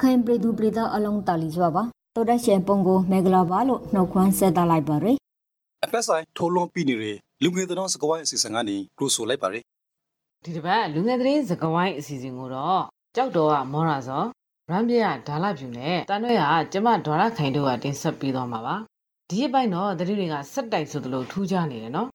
ရခိုင်ပြည်သူပြည်သားအလုံးတာလီစွာပါတော်တဲ့ရှင်ပုံကိုမေဂလာပါလို့နှုတ်ခွန်းဆက်သလိုက်ပါရယ်အပက်ဆိုင်ထိုးလွန်ပြီးနေတဲ့လူငယ်တော်စကဝိုင်းအစီအစဉ်ကနေကြိုဆိုလိုက်ပါရယ်ဒီတစ်ပတ်လူငယ်သတင်းစကားဝိုင်းအစီအစဉ်ကိုတော့ကြောက်တော်ကမောရာစောရမ်ပြရဒါလဖြူနဲ့တန်ရွဲ့ကကျမဒေါ်ရခိုင်တို့ကတင်ဆက်ပြီးသွားမှာပါဒီအပိုင်းတော့သတင်းတွေကစက်တိုက်ဆိုသလိုထူးခြားနေတယ်နော်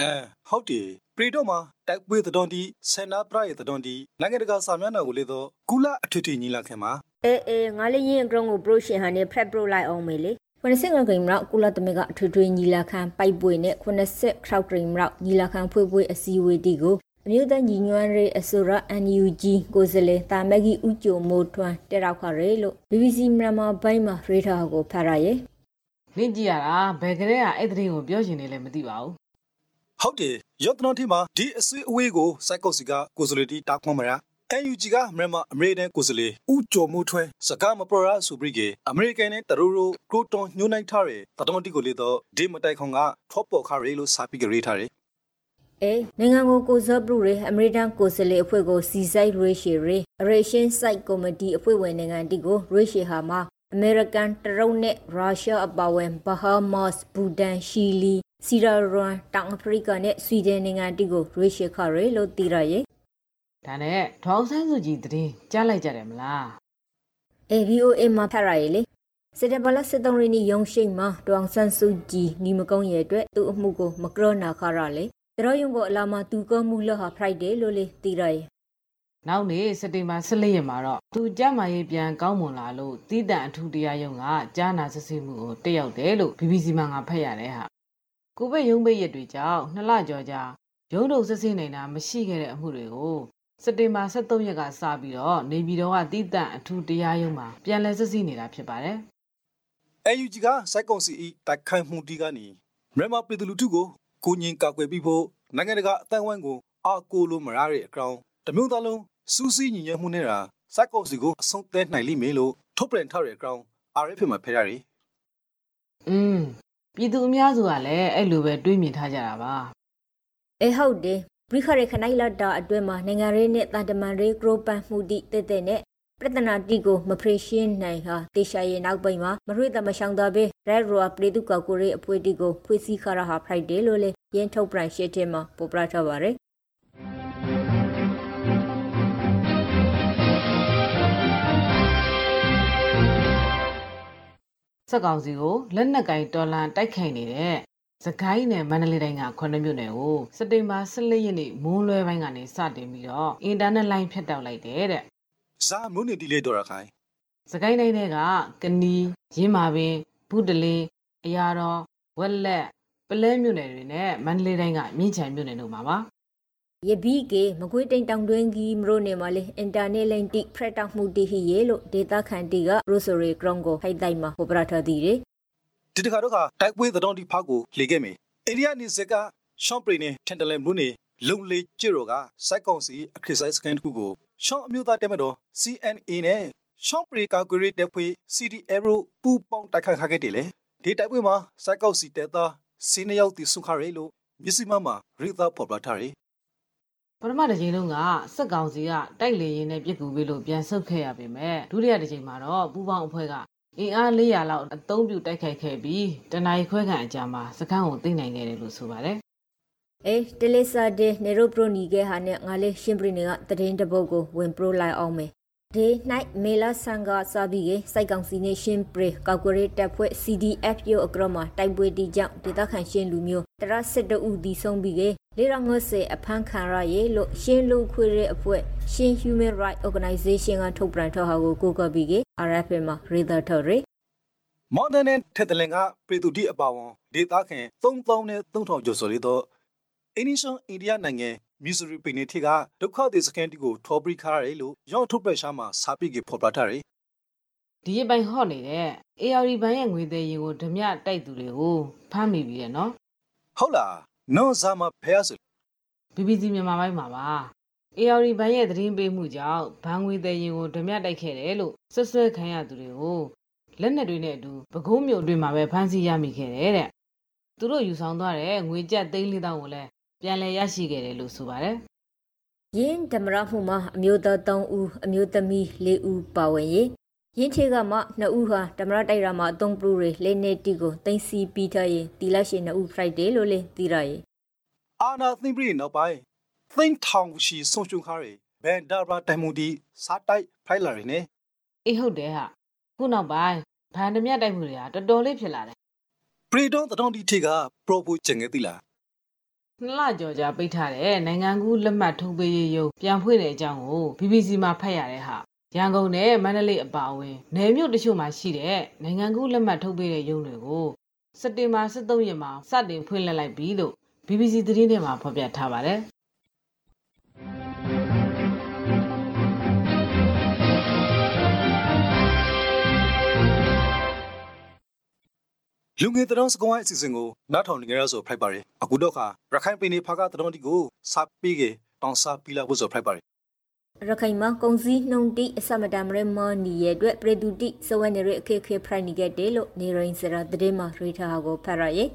အဲဟုတ်တယ်ပရီတော့မှာတိုက်ပွဲတော်တီဆန္ဒပရရဲ့တော်တီနိုင်ငံတကာစာမျက်နှာကိုလေတော့ကုလအထွေထွေညီလာခံမှာ အေးအေးငါလည်းရင်အကရုံးကိုပရိုရှင်ဟန်နဲ့ဖရက်ပရိုလိုက်အောင်မေလေ90ငါဂိမ်းရောက်ကုလသမဂ္ဂအထွေထွေညီလာခံပိုက်ပွေနဲ့90ခရောက်ဂိမ်းရောက်ညီလာခံဖွေးဖွေးအစည်းအဝေးတီကိုအမျိုးသားညီညွတ်ရေးအစိုးရ NUG ကိုယ်စားလှယ်တာမက်ကြီးဦးကျော်မိုးထွန်းတက်ရောက်ခရဲလို့ BBC မြန်မာဘိုင်းမှာရေးထားကိုဖတ်ရရဲ့နင့်ကြည့်ရတာဘယ်ကလေးကအဲ့သတင်းကိုပြောရှင်နေလဲမသိပါဘူးဟုတ်တယ်ရော့တနော်တီမှာဒီအစည်းအဝေးကိုစိုက်ကော့စီကကိုယ်စားလှယ်တီတာခွန်မရာ NUG ကမြန်မာအမေရိကန်ကိုယ်စားလှယ်ဦးကျော်မိုးထွန်းစကားမပရဆိုပြီးကအမေရိကန်နဲ့တရူရိုကရိုတွန်ညှိုနှိုင်းထားတဲ့တတော်တီကိုလေတော့ဒီမတိုင်ခွန်ကထော့ပေါ်ခရဲလို့စာပြီးကြရေးထားတယ်အေးနိုင်ငံကိုကိုစားပြုရေအမေရိကန်ကိုယ်စားလှယ်အဖွဲ့ကိုစီဆိုင်ရေရှီရေအရေရှင်းစိုက်ကော်မတီအဖွဲ့ဝင်နိုင်ငံတီကိုရေရှီဟာမှာအမေရိကန်တရုတ်နဲ့ရုရှားအပါအဝင်ဘဟာမတ်စ်ဘူတန်ရှီလီစီရာရွန်တောင်အာဖရိကနဲ့ဆွီဒင်နိုင်ငံတီကိုရေရှီခရဲလို့တည်ရရဲ့ ဒါနဲ့ဒေါက်ဆန်းစုကြည်သတင်းကြားလိုက်ကြတယ်မလား AVOA မှာဖတ်ရရဲ့လေစစ်တဘလစစ်တုံးရင်းနီယုံရှိန်မှာတောင်ဆန်းစုကြည်ညီမကုန်းရဲ့အတွက်သူ့အမှုကိုမကရောနာခရလေတရောယုံကိုအလာမသူကမှုလဟာ Friday လို့လေတည်ရရဲ့နောက်နေ့စက်တင်ဘာ14ရက်မှာတော့သူကြမ်းမာရေးပြန်ကောင်းမွန်လာလို့တည်တံ့အထူးတရားရုံးကကြားနာစစ်ဆေးမှုကိုတက်ရောက်တယ်လို့ BBC မှာငါဖတ်ရတယ်ဟာကိုဗစ်ရုံးပိတ်ရက်တွေကြောင့်နှစ်လကျော်ကြာရုံးတို့စစ်ဆေးနေတာမရှိခဲ့တဲ့အမှုတွေကို စက်တင်ဘာ23ရက်ကစပြီးတော့နေပြည်တော်ကတည်တံ့အထူးတရားရုံးမှာပြန်လည်စစ်ဆေးနေတာဖြစ်ပါတယ် AUG ကစိုက်ကွန်စီတိုက်ခိုင်မှုတီကနေမြန်မာပြည်သူလူထုကိုကိုငင်ကာကွယ်ပြီးဖို့နိုင်ငံတကာအသံဝိုင်းကိုအားကိုးလို့မရတဲ့အကြောင်းတမျိုးသားလုံးစူးစီးညီညွတ်မှုနဲ့တာစိုက်ကွန်စီကိုအဆုံးသတ်နိုင်လိမ့်မယ်လို့ထုတ်ပြန်ထားတဲ့အကြောင်း RF မှာဖဲရတယ်อืมပြည်သူအများစုကလည်းအဲ့လိုပဲတွေးမြင်ထားကြတာပါအဲဟုတ်တယ် ဘရိခရခနိုင်လာတာအတွဲမှာနိုင်ငံရေးနဲ့တာတမန်ရေးဂရိုပန်မှုတိတဲ့တဲ့နဲ့ပြဿနာတီကိုမဖရရှင်းနိုင်ဟာတေရှာရဲ့နောက်ပိုင်းမှာမရွေးသမရှောင်းသားပဲရက်ရောပရိတုကကိုရေးအဖွဲတီကိုဖွေးစည်းခရဟာ Friday လို့လေရင်းထုတ်ပြန်ရှစ်တဲ့မှာပေါ်ပြထားပါရယ်စက်ကောင်စီကိုလက်နက်ကင်တော်လန်တိုက်ခိုက်နေတဲ့ စကိုင်းနဲ့မန္တလေးတိုင်းကခွန်းမြို့နယ်ကိုစက်တင်ဘာ14ရက်နေ့မိုးလွဲပိုင်းကနေစတင်ပြီးတော့အင်တာနက်လိုင်းဖြတ်တောက်လိုက်တယ်တဲ့ဇာမုန်နေတီလေးတော်ရခိုင်စကိုင်းတိုင်းတွေကကနီးရင်းမာပင်ဘူးတလင်းအရာတော်ဝက်လက်ပလဲမြို့နယ်တွေနဲ့မန္တလေးတိုင်းကမြင်းချံမြို့နယ်တို့မှာပါယဘီကေမကွေးတိန်တောင်တွင်းကြီးမရိုနေမှာလေအင်တာနက်လိန်တိဖရက်တောက်မှုတီဟီရေလို့ဒေတာခန်တီကရိုဆိုရီဂရုံကိုဟိုက်တိုင်မှာပေါ်ပြထားသည်တယ် ဒီတခါတော့ကတိုက်ပွဲတော်တီဖောက်ကိုလေခဲ့မယ်အိန္ဒိယနေစကရှောင်းပရီနဲ့ထန်တလန်ဘူးနေလုံလေကျွရောကစိုက်ကောင်စီအခရစ်ဆိုင်စကန်တခုကိုရှောင်းအမျိုးသားတက်မတော် CNA နဲ့ရှောင်းပရီကာကွယ်ရေးတပ်ဖွဲ့ CDA တို့ပူးပေါင်းတိုက်ခိုက်ခဲ့တယ်လေဒီတိုက်ပွဲမှာစိုက်ကောင်စီတပ်သားစီနယောက်တီဆုခရဲလို့မြစီမမှာရိသာဖော်ပြထားတယ်ပထမတစ်ချိန်လုံးကစက်ကောင်စီကတိုက်လေရင်နဲ့ပြစ်ကူပေးလို့ပြန်ဆုတ်ခဲ့ရပေမဲ့ဒုတိယတစ်ချိန်မှာတော့ပူပေါင်းအဖွဲ့က အင်အား400လောက်အသုံးပြုတိုက်ခိုက်ခဲ့ပြီးတနအီခွဲခန့်အကြာမှာစခန်းကိုသိမ်းနိုင်ခဲ့တယ်လို့ဆိုပါတယ်အေးတလေးစာဒေနေရိုပရိုနီကေဟာနဲ့ငါလေးရှင်ပရီနေကတရင်တပုတ်ကိုဝင်ပရိုလိုက်အောင်မယ် ဒီနိုင်မေလာဆန်ကစာဘီကေစိုက်ကောင်စီနေရှင်ပရီကောက်ကွရေတပ်ဖွဲ့ CDF ရုပ်အကရမတိုက်ပွဲတီကြောင့်ဒေသခံရှင်လူမျိုးတရစစ်တဦးဒီဆုံးပြီးကေလေရငွစေအဖမ်းခံရရေလို့ရှင်လူခွေရဲအဖွဲ့ရှင် Human Rights Organization ကထုတ်ပြန်ထားဟာကိုကိုကပြီးကေ RFA မှာရေဒါထော်ရေမော်ဒန်နဲ့ထက်တလင်ကပြည်သူတိအပါဝန်ဒေသခံ3000နဲ့3000ကျော်ဆိုလေတော့အင်းနီရှန်အိန္ဒိယနိုင်ငံ မီဇရီပင်နေထိကဒုက္ခသည်စခန်းတီကိုထော်ပရီခါရတယ်လို့ရောင်းထုတ်ပြရှာမှာစာပိကေဖော်ပြထားတယ်ဒီအပိုင်းဟော့နေတဲ့ AR ဘန်ရဲ့ငွေသေးရင်ကိုဓမြတိုက်သူတွေကိုဖမ်းမိပြီတဲ့နော်ဟုတ်လားနော်ဇာမဖဲဆို BBC မြန်မာပိုင်းမှာပါ AR ဘန်ရဲ့သတင်းပေးမှုကြောင့်ဘန်ငွေသေးရင်ကိုဓမြတိုက်ခဲ့တယ်လို့ဆွဆွဲခံရသူတွေကိုလက်နက်တွေနဲ့အတူပကုံးမြို့အတွင်းမှာပဲဖမ်းဆီးရမိခဲ့တယ်တဲ့သူတို့ယူဆောင်သွားတဲ့ငွေကျပ်သိန်း၄000ကိုလည်း ပြန်လည်ရရှိခဲ့တယ်လို့ဆိုပါတယ်ယင်းဓမ္မရမှုမှာအမျိုးသား3ဦးအမျိုးသမီး4ဦးပါဝင်ရေရင်းချေကမှနှစ်ဦးဟာဓမ္မရတိုက်ရာမှာအသုံးပြုတွေလေနေတီကိုတင်စီပြီးထားရင်တီလာရှင်နှစ်ဦး Friday လို့လေသိရရဲ့အာနာသိမ့်ပြီးနောက်ပိုင်းသိမ့်ထောင်ရှိဆုံးရှုံးခါရဘန်ဒါရာတိုင်မွန်ဒီစားတိုက်ဖိုင်လာရနေအေးဟုတ်တယ်ဟာခုနောက်ပိုင်းဗန်ဓမြတိုက်မှုတွေကတော်တော်လေးဖြစ်လာတယ်ပရီဒွန်တတော်ဒီထေကပရိုပိုချင်ငယ်တိလား နှစ်လကျော်ကြာပိတ်ထားတဲ့နိုင်ငံကူးလက်မှတ်ထုတ်ပေးရေးရုံပြန်ဖွင့်တဲ့အကြောင်းကို BBC မှာဖတ်ရတဲ့ဟာရန်ကုန်နဲ့မန္တလေးအပါအဝင်နယ်မြို့တချို့မှာရှိတဲ့နိုင်ငံကူးလက်မှတ်ထုတ်ပေးတဲ့ရုံတွေကိုစက်တင်ဘာ23ရက်မှာစတင်ဖွင့်လှစ်လိုက်ပြီလို့ BBC သတင်းထဲမှာဖော်ပြထားပါတယ် လူငယ်တတော်စကွန်အစီအစဉ်ကိုနားထောင်နေကြရဆိုဖိုက်ပါရယ်အခုတော့ခါရခိုင်ပြည်နယ်ဖာကတတော်ဒီကိုစာပေးကေတောင်စာပီလာဖို့ဆိုဖိုက်ပါရယ်ရခိုင်မှာကုံစည်းနှုံတိအစမတမရမနီရဲ့အတွက်ပရဒူတိစဝဲနေရအခက်ခဲဖရိုင်နေခဲ့တယ်လို့နေရင်စရာတဲ့မှာရိထားကိုဖတ်ရရဲ့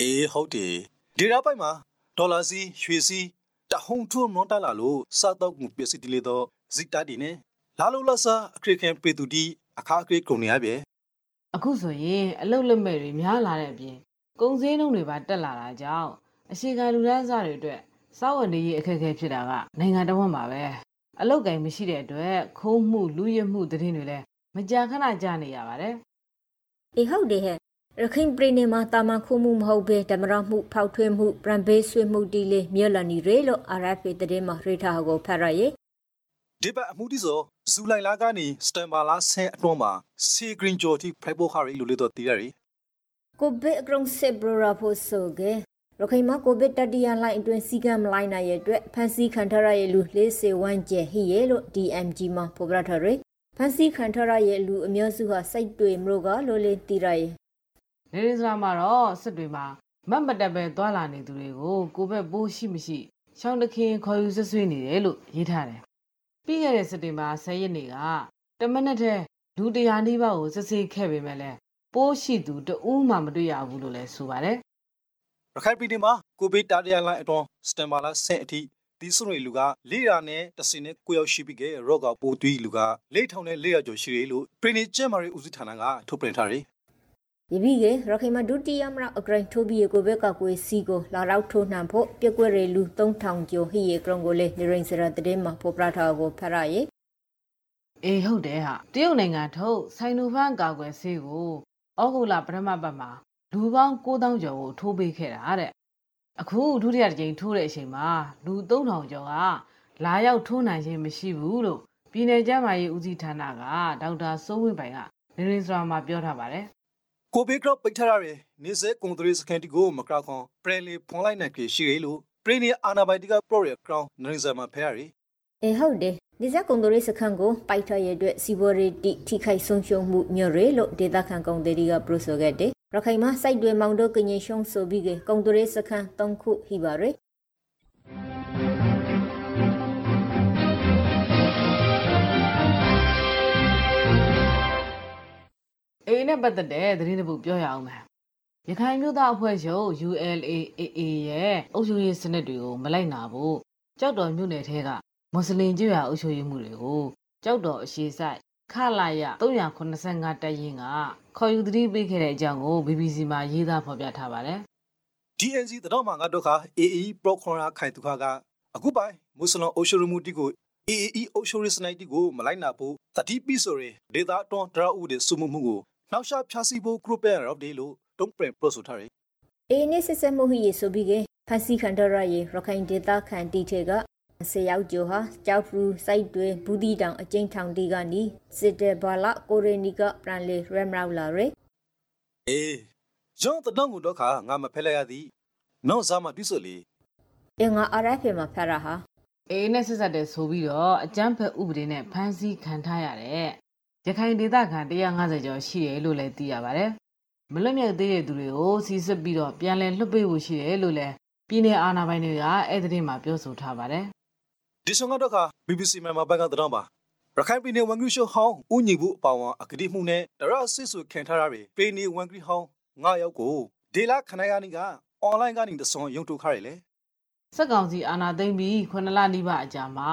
အေးဟုတ်တယ်ဒီရာပိုက်မှာဒေါ်လာစီရွှေစီတဟုံထုံမွန်တလာလို့စားတော့မှုပစ္စည်းတလေတော့ဇစ်တာဒီနဲ့လာလို့လာစားအခရခင်ပေတူဒီအခါအခရကုန်နေရပြဲ အခုဆိုရင်အလုတ်လက်မဲ့တွေများလာတဲ့အပြင်ကုန်စည်နှုန်းတွေပါတက်လာတာကြောင့်အရှိကလူဒန်းစားတွေအတွက်စောက်ဝင်ရေးအခက်အခဲဖြစ်တာကနိုင်ငံတော်မှာပဲအလုတ်ကင်မရှိတဲ့အတွက်ခိုးမှုလူရဲမှုသတင်းတွေလည်းမကြာခဏကြားနေရပါတယ်အေဟုတ်တယ်ဟဲ့ရခိုင်ပြည်နယ်မှာတာမန်ခုမှုမဟုတ်ဘဲဓမ္မရမှုဖောက်ထွင်းမှုပရန်ဘေးဆွေးမှုတီလေးမြေလနီရဲလို့ RFA တဲ့မှာရိထားကိုဖတ်ရရဲ့ဒီပတ်အမှုဒီဆို ဇူလိုင်လာကနေစတန်ဘာလာဆဲအတွန်းမှာစီဂရင်ဂျိုတီဖိုက်ပိုခါရီလူလေတော့တီရရီကိုဗစ်အကရုံစစ်ဘရာဖို့ဆိုကရခိုင်မှာကိုဗစ်တတိယလှိုင်းအတွင်းစီကံမလိုက်နိုင်ရဲ့အတွက်ဖန်စီခံထရရဲ့လူ40ဝန်းကျဲဟိရဲ့လို့ DMG မှာဖော်ပြထားရယ်ဖန်စီခံထရရဲ့လူအမျိုးစုဟာစိတ်တွေမလို့ကလို့လေတီရရဲ့နေရင်းစရာမှာတော့စစ်တွေမှာမတ်မတက်ပဲသွာလာနေသူတွေကိုကိုဘက်ပိုးရှိမရှိရှောင်းတခင်ခေါ်ယူဆွဆွေးနေတယ်လို့ရေးထားတယ် ပြီးခဲ့တဲ့စစ်တွေမှာ10ရက်နေ့ကတမနက်တည်းလူ100နီးပါးကိုစစ်ဆေးခဲ့ပေမဲ့လည်းပိုးရှိသူတဦးမှမတွေ့ရဘူးလို့လည်းဆိုပါတယ်ရခိုင်ပြည်နယ်မှာကိုဗစ်တာတရလိုင်းအတွန်းစတန်ဘာလာဆဲအထိဒီစုံရီလူကလေးရာနဲ့တစင်နဲ့ကိုရောက်ရှိပြီးကရော့ကပိုးသွီးလူကလေးထောင်နဲ့လေးရာကျော်ရှိရလို့ပရီနီကျဲမာရီဦးစီးဌာနကထုတ်ပြန်ထားတယ် ယပိကေရခိုင်မှာဒုတိယမရအဂရိုင်ထိုဘီယေကိုဘက်ကကွေစီကိုလာရောက်ထိုးနှံဖို့ပြက်ကွက်ရလူ3000ကျော်ဟိယေကရုံကိုလေနေရင်စရာတဲ့မှာဖော်ပြထားကိုဖတ်ရရဲ့အေးဟုတ်တယ်ဟာတရုတ်နိုင်ငံထုတ်ဆိုင်နိုဖန်ကာကွယ်ဆေးကိုဩဂုတ်လပထမပတ်မှာလူပေါင်း9000ကျော်ကိုထိုးပေးခဲ့တာတဲ့အခုဒုတိယတစ်ကြိမ်ထိုးတဲ့အချိန်မှာလူ3000ကျော်ကလာရောက်ထိုးနိုင်ခြင်းမရှိဘူးလို့ပြည်내ကျန်းမာရေးဦးစီးဌာနကဒေါက်တာစိုးဝင်းပိုင်ကနေရင်းစရာမှာပြောထားပါတယ် ကိုဗစ်ကတော့ပိတ်ထားရတယ်နေစဲကွန်ထရီစကန်တီကိုမကခွန်ပရလီဖွန်လိုက်နိုင်ကြရှိရလို့ပရီနီအာနာဘိုင်တီကပရိုရကရောင်းနရင်ဇာမှာဖဲရရီအေဟုတ်တယ်ဒီဇက်ကုံတိုရေးစခန်းကိုပိုက်ထရဲ့အတွက်စီဘော်ရီတီထိခိုက်ဆုံးရှုံးမှုမြို့ရဲလို့ဒေတာခန်ကုံတေဒီကပရိုဆိုခဲ့တယ်ရခိုင်မှာစိုက်တွေမောင်တို့ကငင်ရှုံးဆိုပြီးကကုံတိုရေးစခန်း၃ခုဟိပါရယ် အေးနဲ့ပတ်သက်တဲ့သတင်းတစ်ပုဒ်ပြောရအောင်မယ်ရခိုင်မျိုးသားအဖွဲ့ချုပ် ULAAA ရဲ့အုပ်ချုပ်ရေးစနစ်တွေကိုမလိုက်နာဘူးကြောက်တော်မြို့နယ်ထဲကမွတ်စလင်ကျွော်အုပ်ချုပ်ရေးမှုတွေကိုကြောက်တော်အရှိဆိုင်ခလာရ385တပ်ရင်းကခေါ်ယူသတိပေးခဲ့တဲ့အကြောင်းကို BBC မှာရေးသားဖော်ပြထားပါတယ် DNC တတော်မှာငါတို့ခါ AE ပရိုခွန်ရာခိုင်သူခါကအခုပိုင်မွတ်စလင်အိုရှိရမှုတီကို AAE အိုရှိရစနိုက်တီကိုမလိုက်နာဖို့တတိပိဆိုရင်ဒေတာတွန်ဒရာဦးတဲ့စုမှုမှုကို နှောက်ရှာဖြာစီဖို့ဂရုပန်ရော့ဒေလို့တုံးပရင်ပရိုဆိုထားတယ်အေးနေစစ်စစ်မှုဟိယေဆိုပြီးကဖန်စီခန်တရရဲ့ရခိုင်ဒေတာခန်တီထေကဆေရောက်ကျော်ဟာကြောက်ဖရူစိုက်တွေဘူးဒီတောင်အကျဉ်းထောင်တီကနီစစ်တဲ့ဘာလာကိုရီနီကပရန်လေရမ်ရောက်လာရယ်အေးဂျွန်တတော်ကိုတော့ခါငါမဖဲလိုက်ရသည်နော်စားမတိဆိုလေအင်္ဂါ RFA မှာဖတ်ရဟာအေးနဲ့ဆက်ဆက်တဲ့ဆိုပြီးတော့အကြမ်းဖက်ဥပဒေနဲ့ဖမ်းဆီးခံထားရတဲ့ ရခိုင်ဒေသခံ150ကျော်ရှိတယ်လို့လည်းသိရပါတယ်မလွတ်မြောက်သေးတဲ့သူတွေကိုစီစစ်ပြီးတော့ပြန်လည်လွှတ်ပေးဖို့ရှိတယ်လို့လည်းပြည်내အာဏာပိုင်တွေကအဲ့ဒီသတင်းမှာပြောဆိုထားပါတယ်ဒီဆောင်ကတော့ခါ BBC မြန်မာဘက်ကတတော်ပါရခိုင်ပြည်နယ်ဝန်ကြီးချုပ်ဟောင်းဦးညီဘူးအပေါင်းအကတိမှုနဲ့တရဆစ်ဆူခံထားရပြီပြည်နယ်ဝန်ကြီးဟောင်းငါရောက်ကိုဒေလာခနိုင်ယာနီကအွန်လိုင်းကနေတဆွန်ရုံထုတ်ခါရလေစက်ကောင်စီအာဏာသိမ်းပြီး9လနီးပါးအကြာမှာ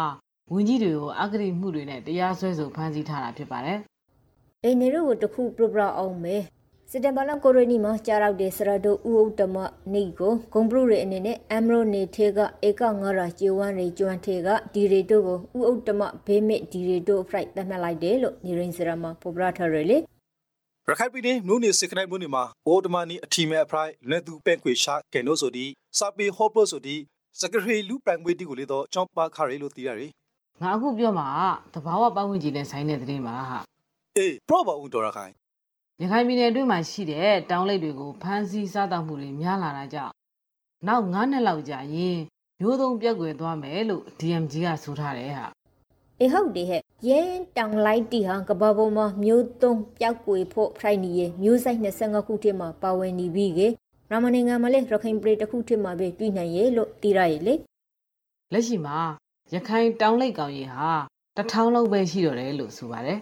ဝန်ကြီးတွေကိုအဂတိမှုတွေနဲ့တရားစွဲဆိုဖမ်းဆီးထားတာဖြစ်ပါတယ်အိနေရုကိုတခုပရပရအောင်မယ်စတဘလကိုရနီမှာကြားရောက်တဲ့စရဒိုဥဥတမနေကိုဂုံပရုရဲ့အနေနဲ့အမ်ရိုနေထေကဧကငါရာကျေဝမ်ရီကျွမ်းထေကဒီရီတိုကိုဥဥတမဘေးမစ်ဒီရီတိုဖရိုက်တတ်မှတ်လိုက်တယ်လို့နေရင်စရမှာပေါ်ပရာထရလေရခိုင်ပြည်နယ်မြို့နယ်စစ်ခနိုင်မြို့နယ်မှာအိုတမနီအထီမဲအဖရိုက်လက်သူပဲ့ခွေရှာကဲနိုဆိုဒီစာပေဟော့ပလို့ဆိုဒီစကရီလူပရန်ဝေတီကိုလေတော့ကျောင်းပါခရီလို့သိရတယ် ငါအခုပြောမှာတဘာဝပတ်ဝန်းကျင်နဲ့ဆိုင်တဲ့တဲ့မှာဟာအေးပရောပါဦးတော်ရခိုင်ရခိုင်ပြည်နယ်အတွင်းမှာရှိတဲ့တောင်လိပ်တွေကိုဖမ်းဆီးစားတောက်မှုတွေများလာတာကြောင့်နောက်9နှစ်လောက်ကြာရင်မျိုးသုံးပြက်ွယ်သွားမယ်လို့ DMG ကဆိုထားတယ်ဟာအေဟုတ်တယ်ဟဲ့ရဲတောင်လိုက်တီဟာကဘာပေါ်မှာမျိုးသုံးပျောက်ကွယ်ဖို့ဖိုင်နီရဲ့မျိုးဆိုင်25ခုထဲမှာပါဝင်နေပြီကရမနိုင်ငံမှာလေရခိုင်ပြည်တစ်ခုထဲမှာပဲတွေ့နိုင်ရဲ့လို့သိရရဲ့လေလက်ရှိမှာ ရခိုင်တောင်လိပ်ကောင်ကြီးဟာတထောင်လောက်ပဲရှိတော့တယ်လို့ဆိုပါတယ်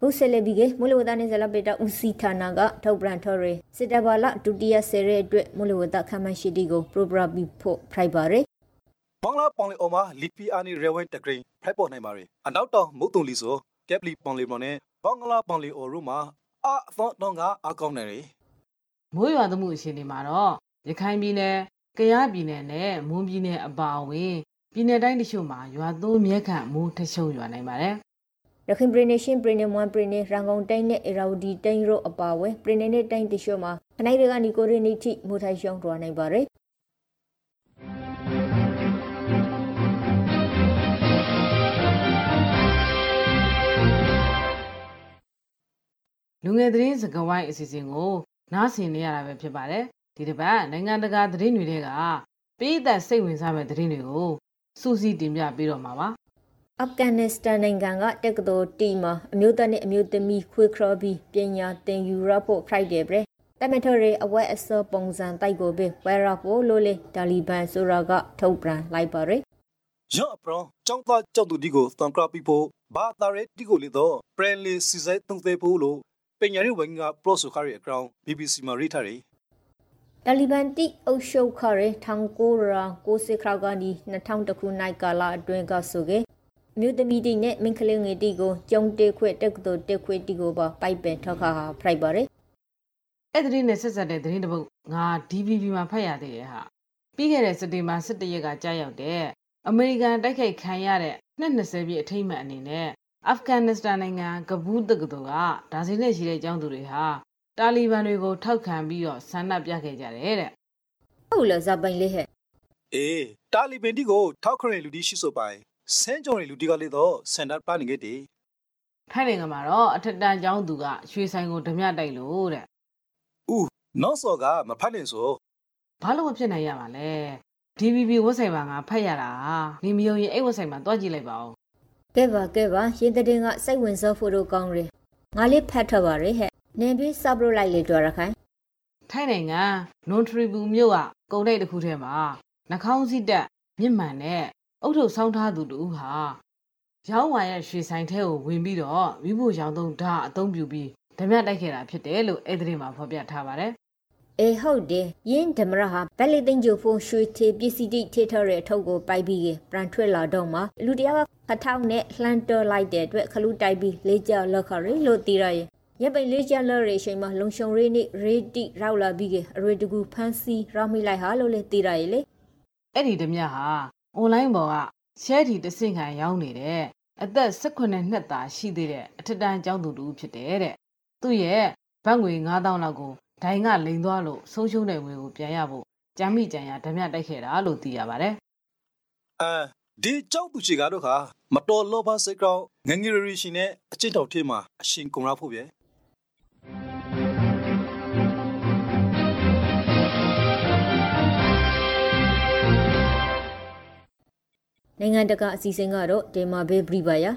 ဘုဆလဘီကမူလဝဒနဲ့ဇလပေတာဦးစီဌာနကထုတ်ပြန်ထော်ရစစ်တဘာလဒုတိယဆယ်ရဲအတွက်မူလဝဒခမန်ရှိတီကိုပရိုဂရမ်ပြီးဖို့ဖရိုက်ပါရယ်ဘင်္ဂလားပောင်လီအော်မှာလီပီအာနီရဲဝဲတဂရင်းဖိုက်ပေါ်နိုင်ပါရယ်အနောက်တောင်မုတ်တုံလီဆိုကက်ပလီပောင်လီမနဲ့ ဘင်္ဂလားပောင်လီအော်ရူမှာအာသောတော့ကအကောင်းနေတယ်မိုးရွာသမှုအရှင်တွေမှာတော့ရခိုင်ပြည်နယ်ကယားပြည်နယ်နဲ့မွန်ပြည်နယ်အပါအဝင်ပြည်နယ်တိုင်းတချို့မှာရွာသွန်းမြက်ခန့်မိုးထချုံရွာနိုင်ပါတယ်ရခိုင်ပြည်နယ်ရှင်ပြည်နယ်မွန်ပြည်နယ်ရန်ကုန်တိုင်းနဲ့အေရာဝတီတိုင်းတို့အပါအဝင်ပြည်နယ်နဲ့တိုင်းတချို့မှာခနိုင်တွေကနီကိုရီနီတိမိုးထိုင်ရှောင်းထွားနိုင်ပါတယ် လူငယ်သတင်းစကားဝိုင်းအစီအစဉ်ကိုနားဆင်နေရတာပဲဖြစ်ပါတယ်ဒီတစ်ပတ်နိုင်ငံတကာသတင်းတွေကပြည်သက်စိတ်ဝင်စားမဲ့သတင်းတွေကိုစူးစီးတင်ပြပေးတော့မှာပါအာဖဂန်နစ္စတန်နိုင်ငံကတက္ကသိုလ်တီမှာအမျိုးသားနဲ့အမျိုးသမီးခွေခရဘီပညာသင်ယူရဖို့ Friday ပဲတမထရီအဝက်အစောပုံစံတိုက်ကိုပဲဝဲရဖို့လို့လေတာလီဘန်ဆိုတာကထုတ်ပြန်လိုက်ပါရယ်ရော့ပရောကျောင်းသားကျောင်းသူဒီကိုတန်ကရပီဖို့ဘာသာရဲဒီကိုလေတော့ပရန်လီစီစိုက်တုံးသေးဖို့လို့ ပညာရေးဝန်ကပရော့ဆိုခရီအကောင် BBC မှာရေးထားတယ်တာလီဘန်တိအုပ်ချုပ်ခရဲထောင်ကိုရာကိုစစ်ခရောက်ကနေ2000ခုနိုင်ကာလအတွင်းကဆိုကေမြို့သမီးတိနဲ့မင်းကလေးငယ်တိကိုကျုံတေခွေတက်ကတော့တက်ခွေတိကိုပါပိုက်ပင်ထောက်ခါဟာဖရိုက်ပါရယ်အဲ့ဒီနဲ့ဆက်ဆက်တဲ့သတင်းတစ်ပုဒ်ငါ DVB မှာဖတ်ရသေးတယ်ဟာပြီးခဲ့တဲ့စက်တင်ဘာ17ရက်ကကြာရောက်တဲ့အမေရိကန်တိုက်ခိုက်ခံရတဲ့နှစ်20ပြည့်အထိမ့်မှန်အနေနဲ့ အာဖဂန်နစ္စတန်နိုင်ငံကဘူးတက္ကသိုလ်ကဒါဇင်နဲ့ရှိတဲ့ကျောင်းသူတွေဟာတာလီဘန်တွေကိုထောက်ခံပြီးတော့ဆန္ဒပြခဲ့ကြတယ်တဲ့ဟုတ်လားဇပိုင်လေးဟဲ့အေးတာလီဘန်တီကိုထောက်ခံတဲ့လူတီရှိဆိုပိုင်ဆန်းကြော်တဲ့လူတီကလေးတော့စန္ဒပြနေခဲ့တယ်ထိုင်းနိုင်ငံမှာတော့အထက်တန်းကျောင်းသူကရွှေဆိုင်ကိုဓမြတိုက်လို့တဲ့ဦးနောက်စော်ကမဖတ်နိုင်ဆိုဘာလို့မဖြစ်နိုင်ရမှာလဲ DVB ဝက်ဆိုင်မှာငါဖတ်ရတာနေမယုံရင်အဲ့ဝက်ဆိုင်မှာတွားကြည့်လိုက်ပါဦး ကဲပါကဲပါရင်တဲ့ကစိတ်ဝင်စားဖို့တော့ကောင်းတယ်ငါလေးဖတ်ထပါရဟဲ့နင်ပြီးစပ်လို့လိုက်လေတော့ရခိုင်ထိုင်းနိုင်ငံနွန်ထရီဘူမြို့ကကုံတိတ်တစ်ခုထဲမှာနှာခေါင်းစည်းတက်မြင့်မှန်တဲ့အုတ်ထုပ်ဆောင်းထားသူတူဟာရောင်းဝါရဲ့ရွှေဆိုင်ထဲကိုဝင်ပြီးတော့မိဖို့ရောင်သုံးဓာအသုံးပြုပြီးဓမြတိုက်ခဲ့တာဖြစ်တယ်လို့အဲ့ဒီမှာဖော်ပြထားပါတယ် အေးဟုတ်တယ်ယင်းဓမရဟာဗက်လီသိန်းကျိုဖုန်းရွှေထေပစ္စည်းတိထေထော်ရဲ့အထုပ်ကိုပိုက်ပြီးပြန်ထွက်လာတော့မှလူတယောက်ကခထောက်နဲ့လှမ်းတော်လိုက်တဲ့အတွက်ခလူတိုက်ပြီးလေးကြောက်လက်ခရီလို့တီးရရဲ့ရပ်ပိန်လေးချက်လက်ရရှိမှာလုံရှုံရေးနေရေတိရောက်လာပြီးကအရေတကူဖန်းစီရောက်မိလိုက်ဟာလို့လေသိရရဲ့လေအဲ့ဒီဓမြဟာအွန်လိုင်းပေါ်ကရှဲတီတဆင့်ခံရောင်းနေတဲ့အသက်18နှစ်သားရှိသေးတဲ့အထက်တန်းကျောင်းသူတူဖြစ်တယ်တဲ့သူ့ရဲ့ဘတ်ငွေ9000လောက်ကို ဒိုင်ကလိန်သွားလို့ဆုံးရှုံးတဲ့ငွေကိုပြန်ရဖို့ကြမ်းမိကြံရဓမြတိုက်ခဲ့တာလို့သိရပါတယ်အဲဒီကျောင်းသူချီကတော့ခါမတော်လောဘစိတ်ကောင်းငငယ်ရီရှင်နဲ့အချင်းတော်ထဲမှာအရှင်ကုန်ရဖို့ပြနိုင်ငံတကာအစီအစဉ်ကတော့ဒေမာဘေးပရိပါယာ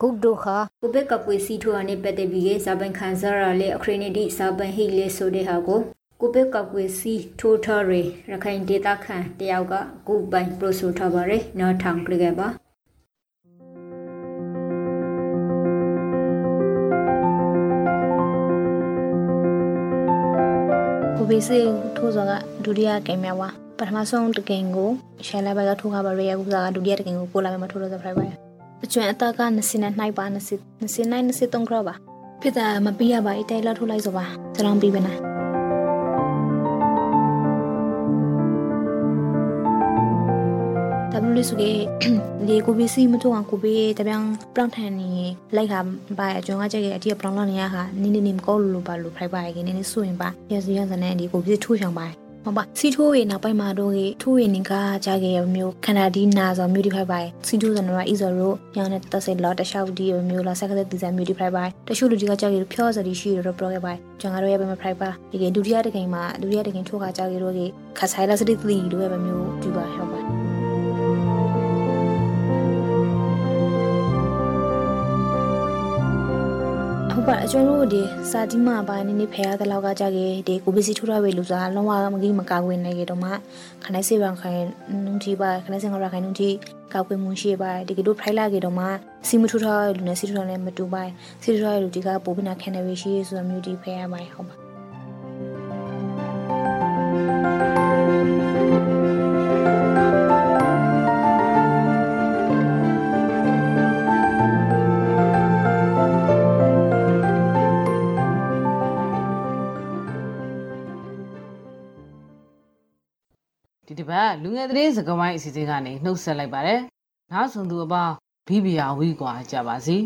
ဂုတ်ဒိုခာကိုဘက်ကပွေစီထွာနဲ့ပတ်သက်ပြီးဇာပန်ခန်ဆာရာလေအခရနီတီဇာပန်ဟိလေဆိုတဲ့ဟာကိုကိုဘက်ကပွေစီထိုးထားရရခိုင်ဒေတာခန်တယောက်ကကိုပိုင်ပရိုဆိုထားပါရနော်ထောင်ကြခဲ့ပါကိုကိုဗစ်စေထိုးစောကဒုတိယဂိမ်းများပါပထမဆုံးတကင်ကိုရှယ်လာဘက်ကထိုးခါပါရရကူစားကဒုတိယတကင်ကိုပိုလာဘက်မှာထိုးလို့ဆိုဖိုင်ပါ အကျွမ်းအတက်က20နဲ့နှိုက်ပါ20 29 23ခရပါဖြစ်တာမပြီးရပါအတဲလောက်ထိုးလိုက်ဆိုပါစလောင်းပြီးပဲနာတဘလူစုကေလေကိုဘီစီမတော့ကိုဘီတပြန်ပလောင်ထန်နေလိုက်ခါပါအကျွမ်းကကြက်ရဲ့အတိပလောင်လာနေရခါနင်းနေနေမကောလို့ပါလို့ဖိုက်ပါရဲ့နင်းနေဆိုရင်ပါရစီရစနဲ့ဒီကိုဘီထိုးချောင်ပါ မပါစီထိုးရေနောက်ပိုင်းမှာတော့ရေထိုးရေနင်ကကြခဲ့ရမျိုးခန္ဓာဒီနာဆိုမျိုးဒီဖိုက်ပါစီထိုးစနရအီဇော်ရိုရောင်းတဲ့တက်စစ်လော်တရှောက်ဒီမျိုးလာဆက်ကတဲ့ဒီဇိုင်းမျိုးဒီဖိုက်ပါတရှုလူဒီကကြခဲ့ဖြောစရီရှိရတော့ပရောခဲ့ပါကျွန်တော်ရဲ့ဘယ်မှာဖိုက်ပါဒီကဒုတိယတကိန်မှာဒုတိယတကိန်ထိုးခါကြခဲ့တော့ခါဆိုင်လာစတိတီလိုပဲမျိုးဒီပါဟောပါ ဟုတ်ပါအကျွမ်းတို့ဒီစာတိမပါနေနေဖဲရတဲ့လောက်ကကြခဲ့ဒီကိုပစ္စည်းထိုးရဝေလူစားလုံးဝမကြီးမကာကွယ်နိုင်ကြတော့မှခနိုင်စေပန်ခိုင်နုံတီပါခနိုင်စင်ကရခိုင်နုံတီကာကွယ်မှုရှိပါဒီကတို့ဖိုင်လာကြတော့မှစီမထိုးထားလူနဲ့စီထိုးထားနဲ့မတူပါစီထိုးထားလူဒီကပိုးပနာခံနေရရှိဆိုမျိုးဒီဖဲရပါဟုတ်ပါ ဒီတစ်ပတ်လူငယ်သတင်းစကားဝိုင်းအစီအစဉ်ကနေနှုတ်ဆက်လိုက်ပါတယ်နောက်ဆုံးသူအပေါင်းဘီဘီယာဝီကွာကြပါစီ